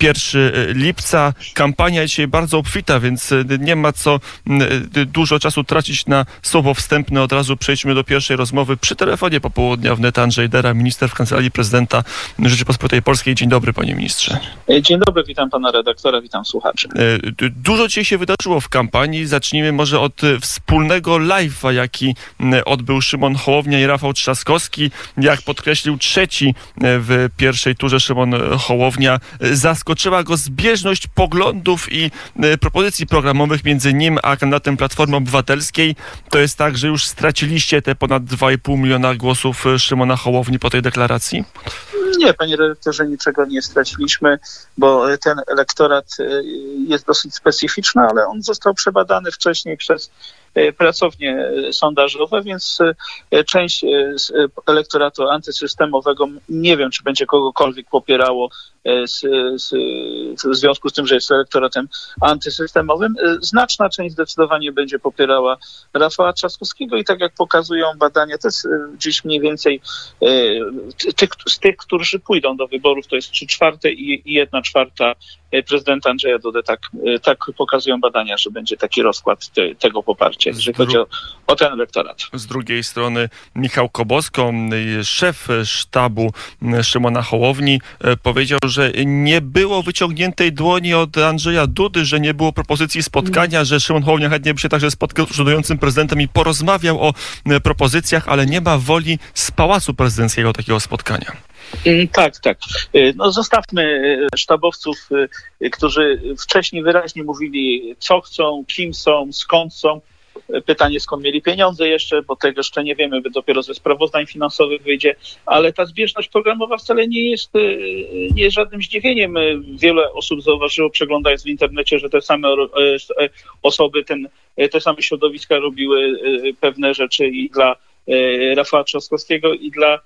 1 lipca. Kampania dzisiaj bardzo obfita, więc nie ma co dużo czasu tracić na słowo wstępne. Od razu przejdźmy do pierwszej rozmowy przy telefonie popołudnia wnet Andrzej Dera, minister w Kancelarii Prezydenta Rzeczypospolitej Polskiej. Dzień dobry, panie ministrze. Dzień dobry, witam pana redaktora, witam słuchaczy. Dużo dzisiaj się wydarzyło w kampanii. Zacznijmy może od wspólnego live'a, jaki odbył Szymon Hołownia i Rafał Trzaskowski. Jak podkreślił trzeci w pierwszej turze Szymon Hołownia, zaskoczyła go zbieżność poglądów i propozycji programowych między nim a kandydatem Platformy Obywatelskiej. To jest tak, że już straciliście te ponad 2,5 miliona głosów Szymona Hołowni po tej deklaracji? Nie, panie redaktorze, niczego nie straciliśmy, bo ten elektorat jest dosyć specyficzny, ale on został przebadany wcześniej przez E, pracownie e, sondażowe, więc e, część elektoratu antysystemowego nie wiem, czy będzie kogokolwiek popierało z, z, w związku z tym, że jest elektoratem antysystemowym. Znaczna część zdecydowanie będzie popierała Rafała Trzaskowskiego i tak jak pokazują badania, to jest gdzieś mniej więcej tych, z tych, którzy pójdą do wyborów, to jest trzy czwarte i jedna czwarta prezydenta Andrzeja Dudę. Tak, tak pokazują badania, że będzie taki rozkład te, tego poparcia jeżeli chodzi o, o, ten elektorat. Z drugiej strony Michał Kobosko, szef sztabu Szymona Hołowni, e, powiedział, że nie było wyciągniętej dłoni od Andrzeja Dudy, że nie było propozycji spotkania, że Szymon Hołownia chętnie by się także spotkał z urzędującym prezydentem i porozmawiał o e, propozycjach, ale nie ma woli z Pałacu Prezydenckiego takiego spotkania. Mm, tak, tak. E, no zostawmy sztabowców, którzy wcześniej wyraźnie mówili, co chcą, kim są, skąd są. Pytanie, skąd mieli pieniądze jeszcze, bo tego jeszcze nie wiemy, dopiero ze sprawozdań finansowych wyjdzie, ale ta zbieżność programowa wcale nie jest, y, nie jest żadnym zdziwieniem. Wiele osób zauważyło, przeglądając w internecie, że te same osoby, ten, te same środowiska robiły pewne rzeczy i dla Rafała Trzaskowskiego i dla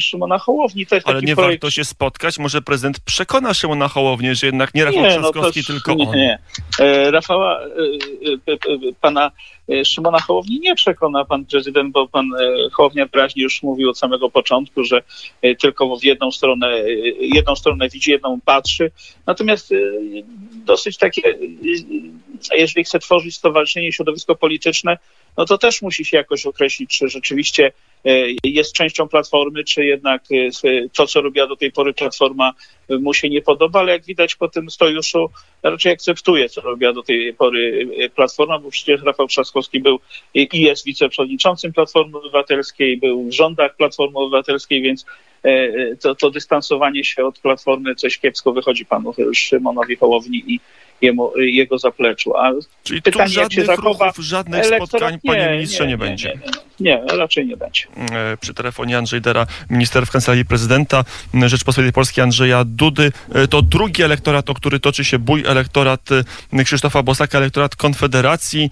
Szymona Hołowni. To jest Ale nie projekt... warto się spotkać? Może prezydent przekona Szymona Hołownię, że jednak nie Rafał nie, no Trzaskowski, no tylko nie, on? Nie, e, Rafała, e, pana Szymona Hołowni nie przekona pan prezydent, bo pan Hołownia wyraźnie już mówił od samego początku, że tylko w jedną stronę, jedną stronę widzi, jedną patrzy. Natomiast dosyć takie, jeżeli chce tworzyć stowarzyszenie, środowisko polityczne, no to też musi się jakoś określić, czy rzeczywiście jest częścią Platformy, czy jednak e, to, co robiła do tej pory Platforma, mu się nie podoba, ale jak widać po tym stojuszu raczej akceptuje, co robiła do tej pory e, Platforma, bo przecież Rafał Trzaskowski był i jest wiceprzewodniczącym Platformy Obywatelskiej, był w rządach Platformy Obywatelskiej, więc e, to, to dystansowanie się od Platformy coś kiepsko wychodzi panu Szymonowi Hołowni i jemu, jego zapleczu. A Czyli pytanie, tu żadnych zachowa, ruchów, żadnych spotkań, nie, panie ministrze, nie, nie będzie? Nie, raczej nie będzie. E, przy telefonie Andrzej Dera, minister w Kancelarii Prezydenta Rzeczpospolitej Polskiej Andrzeja Dudy. E, to drugi elektorat, o który toczy się bój, elektorat e, Krzysztofa Bosaka, elektorat Konfederacji.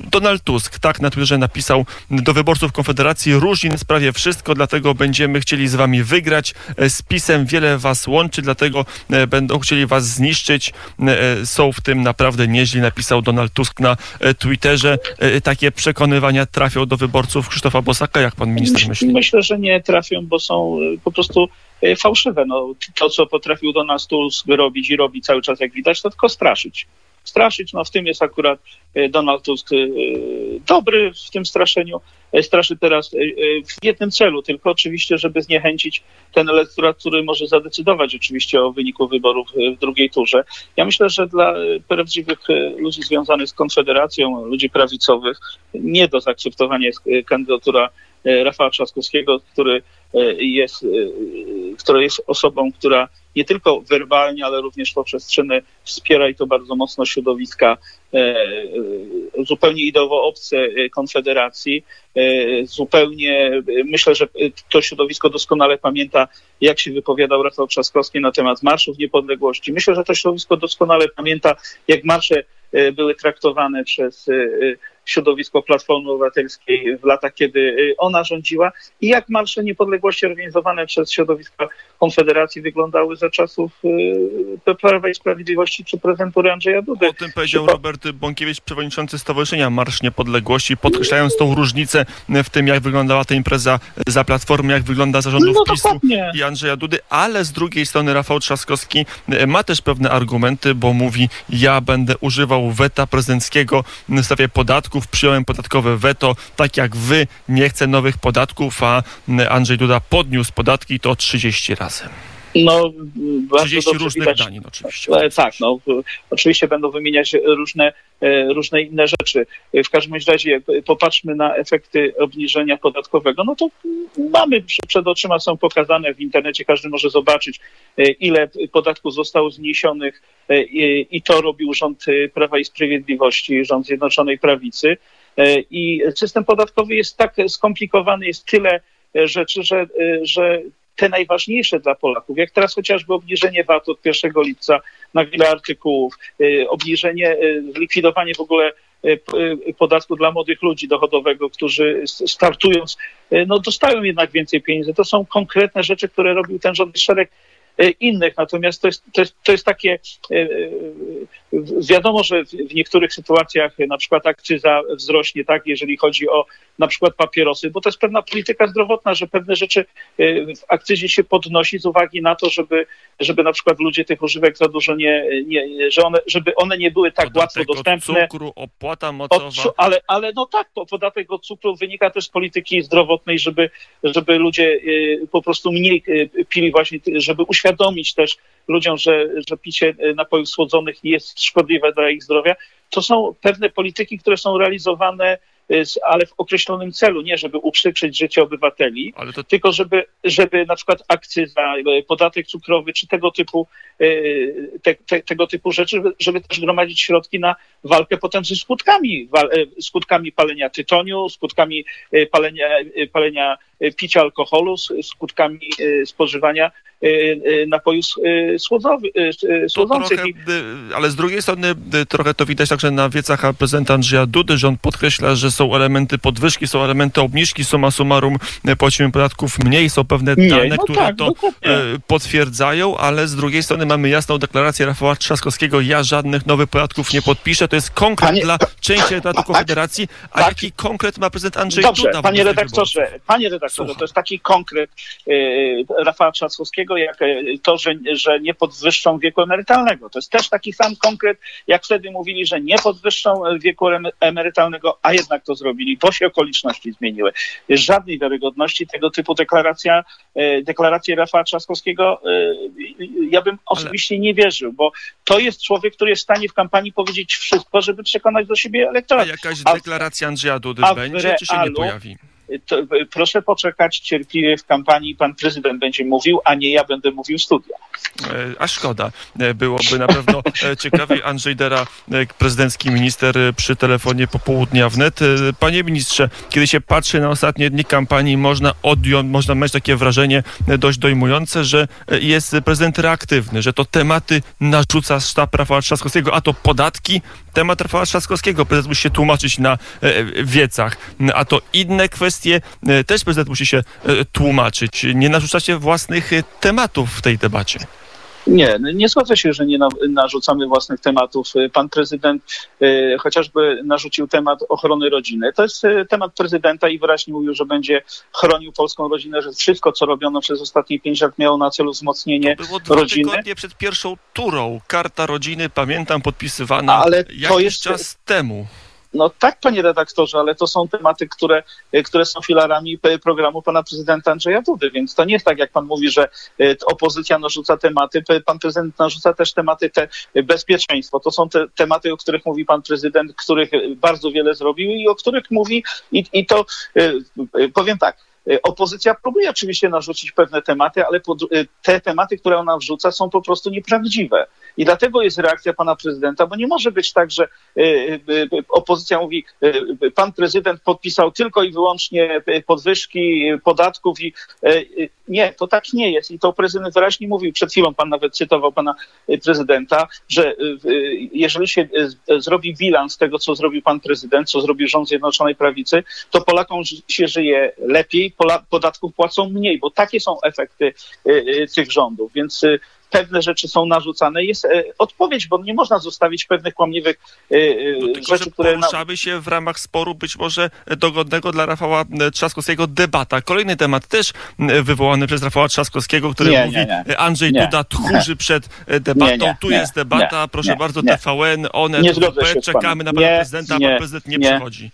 Donald Tusk tak na Twitterze napisał do wyborców Konfederacji różni nas prawie wszystko, dlatego będziemy chcieli z wami wygrać. Z PiSem wiele was łączy, dlatego będą chcieli was zniszczyć. Są w tym naprawdę nieźli, napisał Donald Tusk na Twitterze. Takie przekonywania trafią do wyborców Krzysztofa Bosaka, jak pan minister myśli? Myślę, że nie trafią, bo są e, po prostu e, fałszywe. No, to, co potrafił do nas tu robić i robi cały czas, jak widać, to tylko straszyć straszyć. No w tym jest akurat e, Donald Tusk e, dobry w tym straszeniu. E, straszy teraz w jednym celu, tylko oczywiście, żeby zniechęcić ten elektorat, który może zadecydować oczywiście o wyniku wyborów w drugiej turze. Ja myślę, że dla prawdziwych ludzi związanych z Konfederacją, ludzi prawicowych, nie do zaakceptowania jest kandydatura Rafała Trzaskowskiego, który jest, który jest osobą, która nie tylko werbalnie, ale również poprzez czyny wspiera i to bardzo mocno środowiska e, e, zupełnie ideowo obce e, Konfederacji. Zupełnie myślę, że to środowisko doskonale pamięta, jak się wypowiadał Rafał Trzaskowski na temat marszów niepodległości. Myślę, że to środowisko doskonale pamięta, jak marsze były traktowane przez środowisko Platformy Obywatelskiej w latach, kiedy ona rządziła i jak marsze niepodległości organizowane przez środowiska Konfederacji wyglądały za czasów y, Prawa i Sprawiedliwości czy prezydentury Andrzeja Dudy. O tym powiedział Robert Bąkiewicz, przewodniczący Stowarzyszenia Marsz Niepodległości, podkreślając tą różnicę w tym, jak wyglądała ta impreza za Platformy, jak wygląda zarządów no, PiSu i Andrzeja Dudy, ale z drugiej strony Rafał Trzaskowski ma też pewne argumenty, bo mówi, ja będę używał weta prezydenckiego w sprawie podatków, przyjąłem podatkowe weto, tak jak wy, nie chcę nowych podatków, a Andrzej Duda podniósł podatki to 30 razy. No, 30 różnych widać, danin oczywiście. E, tak, no, oczywiście będą wymieniać różne, e, różne inne rzeczy. W każdym razie popatrzmy na efekty obniżenia podatkowego. No to mamy przed oczyma, są pokazane w internecie, każdy może zobaczyć, e, ile podatków zostało zniesionych i to robił rząd Prawa i Sprawiedliwości, rząd Zjednoczonej Prawicy. I system podatkowy jest tak skomplikowany, jest tyle rzeczy, że, że te najważniejsze dla Polaków, jak teraz chociażby obniżenie VAT od 1 lipca na wiele artykułów, y, obniżenie, y, zlikwidowanie w ogóle y, podatku dla młodych ludzi dochodowego, którzy startując, no dostają jednak więcej pieniędzy. To są konkretne rzeczy, które robił ten rząd szereg innych. Natomiast to jest, to jest, to jest takie, wiadomo, że w niektórych sytuacjach na przykład akcyza wzrośnie, tak, jeżeli chodzi o na przykład papierosy, bo to jest pewna polityka zdrowotna, że pewne rzeczy w akcyzie się podnosi z uwagi na to, żeby, żeby na przykład ludzie tych używek za dużo nie, nie że one, żeby one nie były tak podatek łatwo dostępne. Od cukru, opłata mocowa. Od, ale, ale no tak, to podatek od cukru wynika też z polityki zdrowotnej, żeby, żeby ludzie po prostu mniej pili właśnie, żeby uświadomić też ludziom, że, że picie napojów słodzonych jest szkodliwe dla ich zdrowia. To są pewne polityki, które są realizowane ale w określonym celu, nie żeby uprzykrzyć życie obywateli, to... tylko żeby, żeby na przykład akcyza, e, podatek cukrowy czy tego typu, e, te, te, tego typu rzeczy, żeby, też gromadzić środki na walkę potem ze skutkami, e, skutkami palenia tytoniu, skutkami palenia, palenia picia alkoholu, skutkami spożywania napojów słodzących. ale z drugiej strony trochę to widać także na wiecach prezydenta Andrzeja Dudy, że on podkreśla, że są elementy podwyżki, są elementy obniżki, summa summarum płacimy podatków mniej, są pewne dane, no które tak, to dokładnie. Potwierdzają, ale z drugiej strony mamy jasną deklarację Rafała Trzaskowskiego, ja żadnych nowych podatków nie podpiszę, to jest konkret panie, dla części tak, Konfederacji, a tak. jaki konkret ma prezydent Andrzej Dobrze, Duda? Panie redaktorze, panie redaktorze, to jest taki konkret y, Rafała Trzaskowskiego, jak to, że, że nie podwyższą wieku emerytalnego. To jest też taki sam konkret, jak wtedy mówili, że nie podwyższą wieku emerytalnego, a jednak to zrobili, bo się okoliczności zmieniły. Żadnej wiarygodności tego typu deklaracja, e, deklaracje Rafała Trzaskowskiego e, ja bym osobiście nie wierzył, bo to jest człowiek, który jest w stanie w kampanii powiedzieć wszystko, żeby przekonać do siebie elektorat. A jakaś deklaracja Andrzeja Dudy będzie, czy się nie pojawi? To, proszę poczekać cierpliwie w kampanii, pan prezydent będzie mówił, a nie ja będę mówił studia. E, a szkoda. E, byłoby na pewno e, ciekawiej. Andrzej Dera, prezydencki minister przy telefonie popołudnia wnet. Panie ministrze, kiedy się patrzy na ostatnie dni kampanii, można odjąć, można mieć takie wrażenie dość dojmujące, że jest prezydent reaktywny, że to tematy narzuca sztab Rafała Trzaskowskiego, a to podatki, temat Rafała Trzaskowskiego. Prezydent musi się tłumaczyć na wiecach, a to inne kwestie kwestie e, też prezydent musi się e, tłumaczyć. Nie narzucacie własnych e, tematów w tej debacie. Nie, nie zgodzę się, że nie narzucamy własnych tematów. Pan prezydent chociażby narzucił temat ochrony rodziny. To jest temat prezydenta i wyraźnie mówił, że będzie chronił polską rodzinę, że wszystko, co robiono przez ostatnie pięć lat miało na celu wzmocnienie to było dwa rodziny. tygodnie przed pierwszą turą. Karta rodziny, pamiętam, podpisywana Ale jakiś jest... czas temu. No tak, panie redaktorze, ale to są tematy, które, które są filarami programu pana prezydenta Andrzeja Dudy, więc to nie jest tak, jak pan mówi, że e, opozycja narzuca tematy, pan prezydent narzuca też tematy te bezpieczeństwo. To są te tematy, o których mówi pan prezydent, których bardzo wiele zrobił i o których mówi i, i to e, e, powiem tak, Opozycja próbuje oczywiście narzucić pewne tematy, ale te tematy, które ona wrzuca, są po prostu nieprawdziwe. I dlatego jest reakcja pana prezydenta, bo nie może być tak, że opozycja mówi, pan prezydent podpisał tylko i wyłącznie podwyżki podatków i nie, to tak nie jest. I to prezydent wyraźnie mówił. Przed chwilą pan nawet cytował pana prezydenta, że jeżeli się zrobi bilans tego, co zrobił pan prezydent, co zrobił rząd Zjednoczonej Prawicy, to Polakom się żyje lepiej, podatków płacą mniej, bo takie są efekty tych rządów. Więc pewne rzeczy są narzucane, jest odpowiedź, bo nie można zostawić pewnych kłamliwych no, tylko, rzeczy, które... Poruszamy się w ramach sporu być może dogodnego dla Rafała Trzaskowskiego debata. Kolejny temat też wywołany przez Rafała Trzaskowskiego, który nie, mówi nie, nie. Andrzej Duda tchórzy przed debatą, tu jest debata, proszę bardzo, TVN, one, czekamy na pana prezydenta, a pan prezydent nie, przychodzi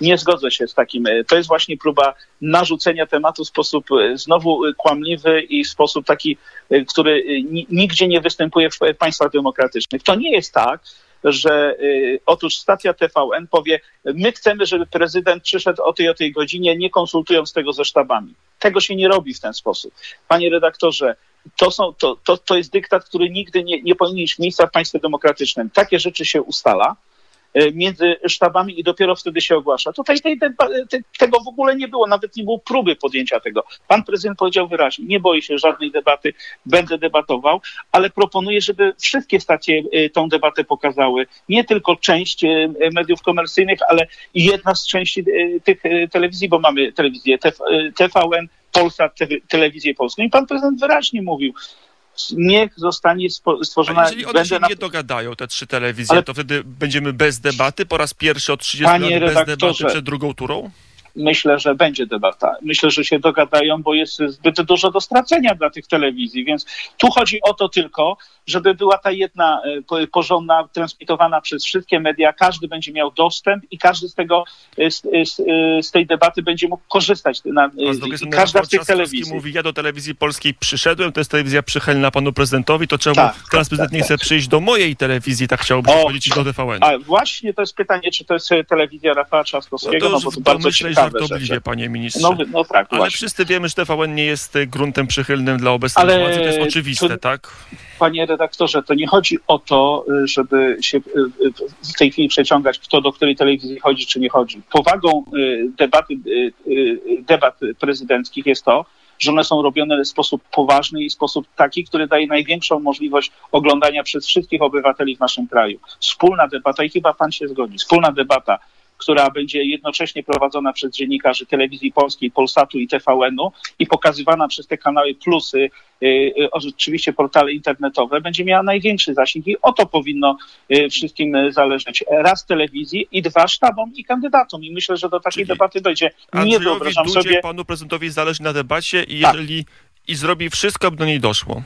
nie zgodzę się z takim. To jest właśnie próba narzucenia tematu w sposób znowu kłamliwy i w sposób taki który nigdzie nie występuje w państwach demokratycznych. To nie jest tak, że otóż stacja TVN powie, my chcemy, żeby prezydent przyszedł o tej o tej godzinie, nie konsultując tego ze sztabami. Tego się nie robi w ten sposób. Panie redaktorze, to, są, to, to, to jest dyktat, który nigdy nie, nie powinien mieć miejsca w państwie demokratycznym. Takie rzeczy się ustala. E, między sztabami i dopiero wtedy się ogłasza. Tutaj tej, tej, tego w ogóle nie było, nawet nie było próby podjęcia tego. Pan prezydent powiedział wyraźnie, nie boję się żadnej debaty, będę debatował, ale proponuję, żeby wszystkie stacje e, tą debatę pokazały. Nie tylko część e, mediów komercyjnych, ale jedna z części tych telewizji, bo mamy telewizję TVN, Polsat, telewizję polską. I pan prezydent wyraźnie mówił, niech zostanie stworzona... A jeżeli one się na... nie dogadają, te trzy telewizje, Ale... to wtedy będziemy bez debaty po raz pierwszy od 30 Panie lat bez debaty przed drugą turą? Myślę, że będzie debata. Myślę, że się dogadają, bo jest zbyt dużo do stracenia dla tych telewizji, więc tu chodzi o to tylko, żeby była ta jedna e, porządna, transmitowana przez wszystkie media, każdy będzie miał dostęp i każdy z tego, e, z, z, e, z tej debaty będzie mógł korzystać. Na, każda z tych telewizji. mówi, ja do telewizji polskiej przyszedłem, to jest telewizja przychylna panu prezydentowi, to czemu tak, teraz prezydent tak, nie chce tak. przyjść do mojej telewizji, tak chciałby powiedzieć do TVN. A właśnie to jest pytanie, czy to jest telewizja Rafała Trzaskowskiego, no, no bo to bardzo myślę, żartobliwie, panie ministrze. No, no tak, Ale właśnie. wszyscy wiemy, że TVN nie jest gruntem przychylnym dla obecnej Ale władzy, to jest oczywiste, to, tak? Panie redaktorze, to nie chodzi o to, żeby się w tej chwili przeciągać, kto do której telewizji chodzi, czy nie chodzi. Powagą y, debaty, y, y, debat prezydenckich jest to, że one są robione w sposób poważny i w sposób taki, który daje największą możliwość oglądania przez wszystkich obywateli w naszym kraju. Wspólna debata, i chyba pan się zgodzi, wspólna debata która będzie jednocześnie prowadzona przez dziennikarzy telewizji polskiej, Polsatu i TVN-u i pokazywana przez te kanały plusy, y, y, oczywiście portale internetowe, będzie miała największy zasięg i o to powinno y, wszystkim zależeć. Raz telewizji i dwa sztabom i kandydatom. I myślę, że do takiej Czyli debaty dojdzie. Nie wyobrażam Dudzie, sobie... panu prezydentowi zależy na debacie i jeżeli tak. i zrobi wszystko, by do niej doszło.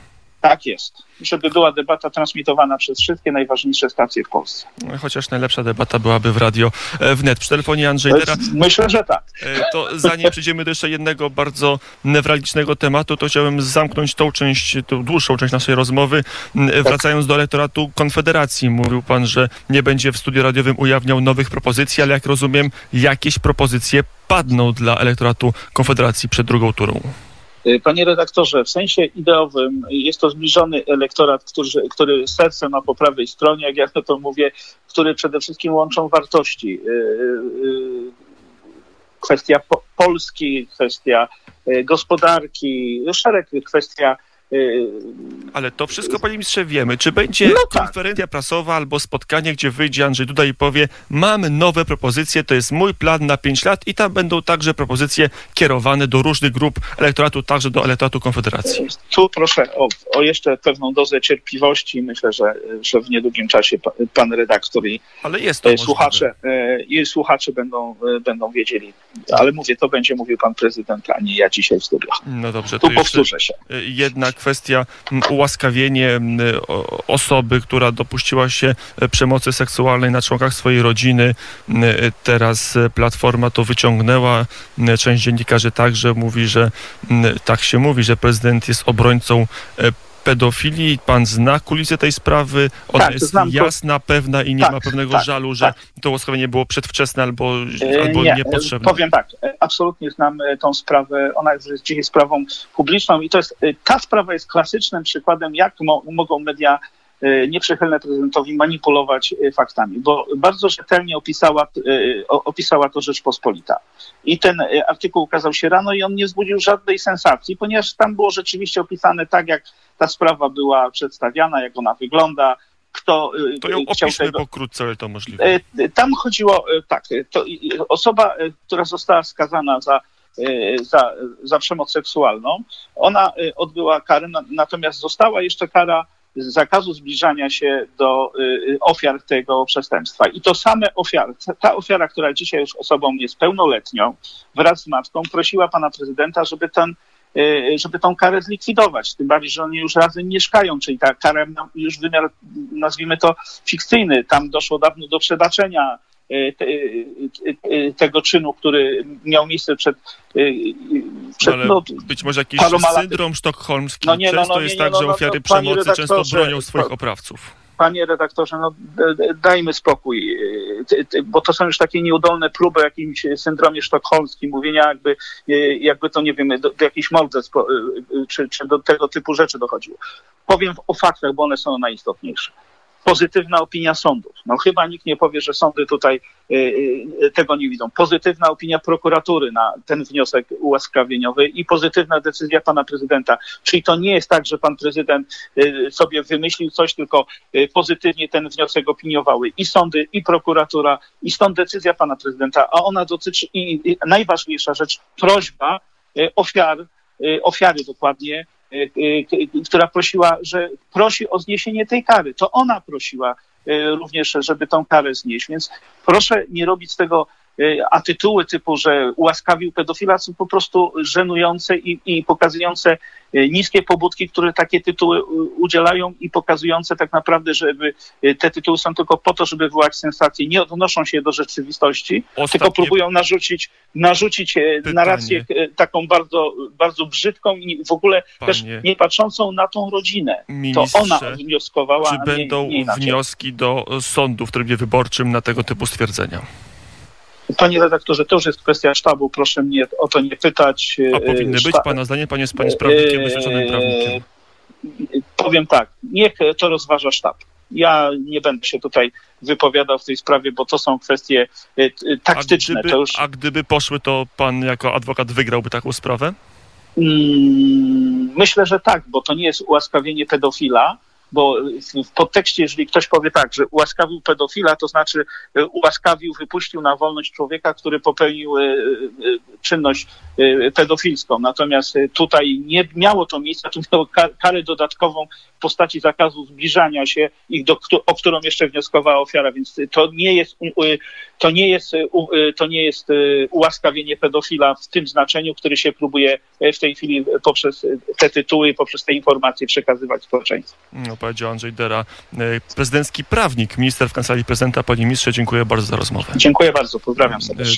Tak jest. Żeby była debata transmitowana przez wszystkie najważniejsze stacje w Polsce. No, chociaż najlepsza debata byłaby w radio e, wnet. Przy telefonie Andrzej Dera. Myślę, że tak. E, to zanim przejdziemy do jeszcze jednego bardzo newralgicznego tematu, to chciałbym zamknąć tą część, tą dłuższą część naszej rozmowy. Tak. Wracając do elektoratu Konfederacji. Mówił pan, że nie będzie w studiu radiowym ujawniał nowych propozycji, ale jak rozumiem, jakieś propozycje padną dla elektoratu Konfederacji przed drugą turą. Y, panie redaktorze, w sensie ideowym jest to zbliżony elektorat, który, który serce ma po prawej stronie, jak ja to mówię, który przede wszystkim łączą wartości. Y, y, kwestia Polski, kwestia gospodarki, szereg kwestia Ale to wszystko, panie ministrze, wiemy. Czy będzie no tak. konferencja prasowa albo spotkanie, gdzie wyjdzie Andrzej Duda i powie, mamy nowe propozycje, to jest mój plan na 5 lat i tam będą także propozycje kierowane do różnych grup elektoratu, także do elektoratu Konfederacji. Tu proszę o, o jeszcze pewną dozę cierpliwości. Myślę, że, że w niedługim czasie pan, redaktor i, Ale jest to słuchacze, e, i słuchacze będą, e, będą wiedzieli. Ale mówię, to będzie mówił pan prezydent, a nie ja dzisiaj w studiu. No dobrze, tu powtórzę się. Jednak kwestia ułaskawienie osoby, która dopuściła się e, przemocy seksualnej na członkach swojej rodziny. Teraz Platforma to wyciągnęła. Część dziennikarzy także mówi, że tak się mówi, że prezydent jest obrońcą e, pedofilii. Pan zna kulisy tej sprawy. Ona tak, jest jasna, pewna i nie tak, ma pewnego tak, żalu, że tak. to łaskawienie było przedwczesne albo, e, albo nie, niepotrzebne. Powiem tak, e, absolutnie znam e, tą sprawę. Ona jest dzisiaj sprawą publiczną i to jest, ta sprawa jest klasycznym przykładem, jak mo, mogą media nieprzychylne prezydentowi manipulować faktami, bo bardzo rzetelnie opisała, opisała to Rzeczpospolita. I ten artykuł ukazał się rano i on nie wzbudził żadnej sensacji, ponieważ tam było rzeczywiście opisane tak, jak ta sprawa była przedstawiana, jak ona wygląda, kto to ją chciał opiszmy tego. pokrótce, ale to możliwe. Tam chodziło tak, to osoba, która została skazana za za, za przemoc seksualną. Ona odbyła karę, natomiast została jeszcze kara zakazu zbliżania się do ofiar tego przestępstwa. I to same ofiary, ta ofiara, która dzisiaj już osobą jest pełnoletnią, wraz z matką, prosiła pana prezydenta, żeby ten żeby tą karę zlikwidować. Tym bardziej, że oni już razem mieszkają, czyli ta kara już wymiar, nazwijmy to, fikcyjny. Tam doszło dawno do przebaczenia tego czynu, który miał miejsce przed, przed Ale no, być może jakiś syndrom sztokholmski. No nie, no, często no, nie, jest tak, no, że no, ofiary no, przemocy często bronią swoich oprawców. Panie redaktorze, no dajmy spokój, bo to są już takie nieudolne próby o jakimś syndromie sztokholmskim, mówienia jakby, y, jakby to, nie wiem, do, do jakichś morderstw po- y, y, czy, czy do tego typu rzeczy dochodziło. Powiem o faktach, bo one są najistotniejsze. Pozytywna opinia sądów. No chyba nikt nie powie, że sądy tutaj y, y, tego nie widzą. Pozytywna opinia prokuratury na ten wniosek ułaskawieniowy i pozytywna decyzja pana prezydenta. Czyli to nie jest tak, że pan prezydent y, sobie wymyślił coś, tylko pozytywnie ten wniosek opiniowały i sądy, i prokuratura, i stąd decyzja pana prezydenta, a ona dotyczy i, najważniejsza rzecz, prośba ofiar, ofiary dokładnie, która prosiła, że prosi o zniesienie tej kary. To ona prosiła y, również, żeby tą karę znieść. Więc proszę nie robić z tego, y, a tytuły typu, że ułaskawił pedofila są po prostu żenujące i, i pokazujące y, niskie pobudki, które takie tytuły udzielają i pokazujące tak naprawdę, żeby y, te tytuły są tylko po to, żeby wywołać sensację. Nie odnoszą się do rzeczywistości, tylko Ostatnie próbują narzucić, narzucić Pytanie. narrację taką bardzo, bardzo brzydką i w ogóle też Panie nie patrzącą na tą rodzinę. To ona wnioskowała, czy nie, będą nie inaczej. wnioski do sądu w trybie wyborczym na tego typu stwierdzenia? Panie redaktorze, to już jest kwestia sztabu, proszę mnie o to nie pytać. A E, powinny być, pana zdaniem? Pan jest, pan jest prawnikiem, e, wyświadczonym prawnikiem. Powiem tak, niech to rozważa sztab. Ja nie będę się tutaj wypowiadał w tej sprawie, bo to są kwestie e, t- A taktyczne. gdyby, już a gdyby poszły, to pan jako adwokat wygrałby taką sprawę? Mm, Myślę, że tak, bo to nie jest ułaskawienie pedofila, bo w podtekście, jeżeli ktoś powie tak, że ułaskawił pedofila, to znaczy e, ułaskawił, wypuścił na wolność człowieka, który popełnił e, e, czynność pedofilską. Natomiast tutaj nie miało to miejsca, to miało ka- karę dodatkową w postaci zakazu zbliżania się i do, o którą jeszcze wnioskowała ofiara, więc to nie jest, to nie jest, to nie jest ułaskawienie pedofila w tym znaczeniu, który się próbuje w tej chwili poprzez te tytuły, poprzez te informacje przekazywać społeczeństwu. No, powiedział Andrzej Dera, e, prezydencki prawnik, minister w kancelarii prezydenta. Panie ministrze, dziękuję bardzo za rozmowę. Dziękuję bardzo, pozdrawiam serdecznie.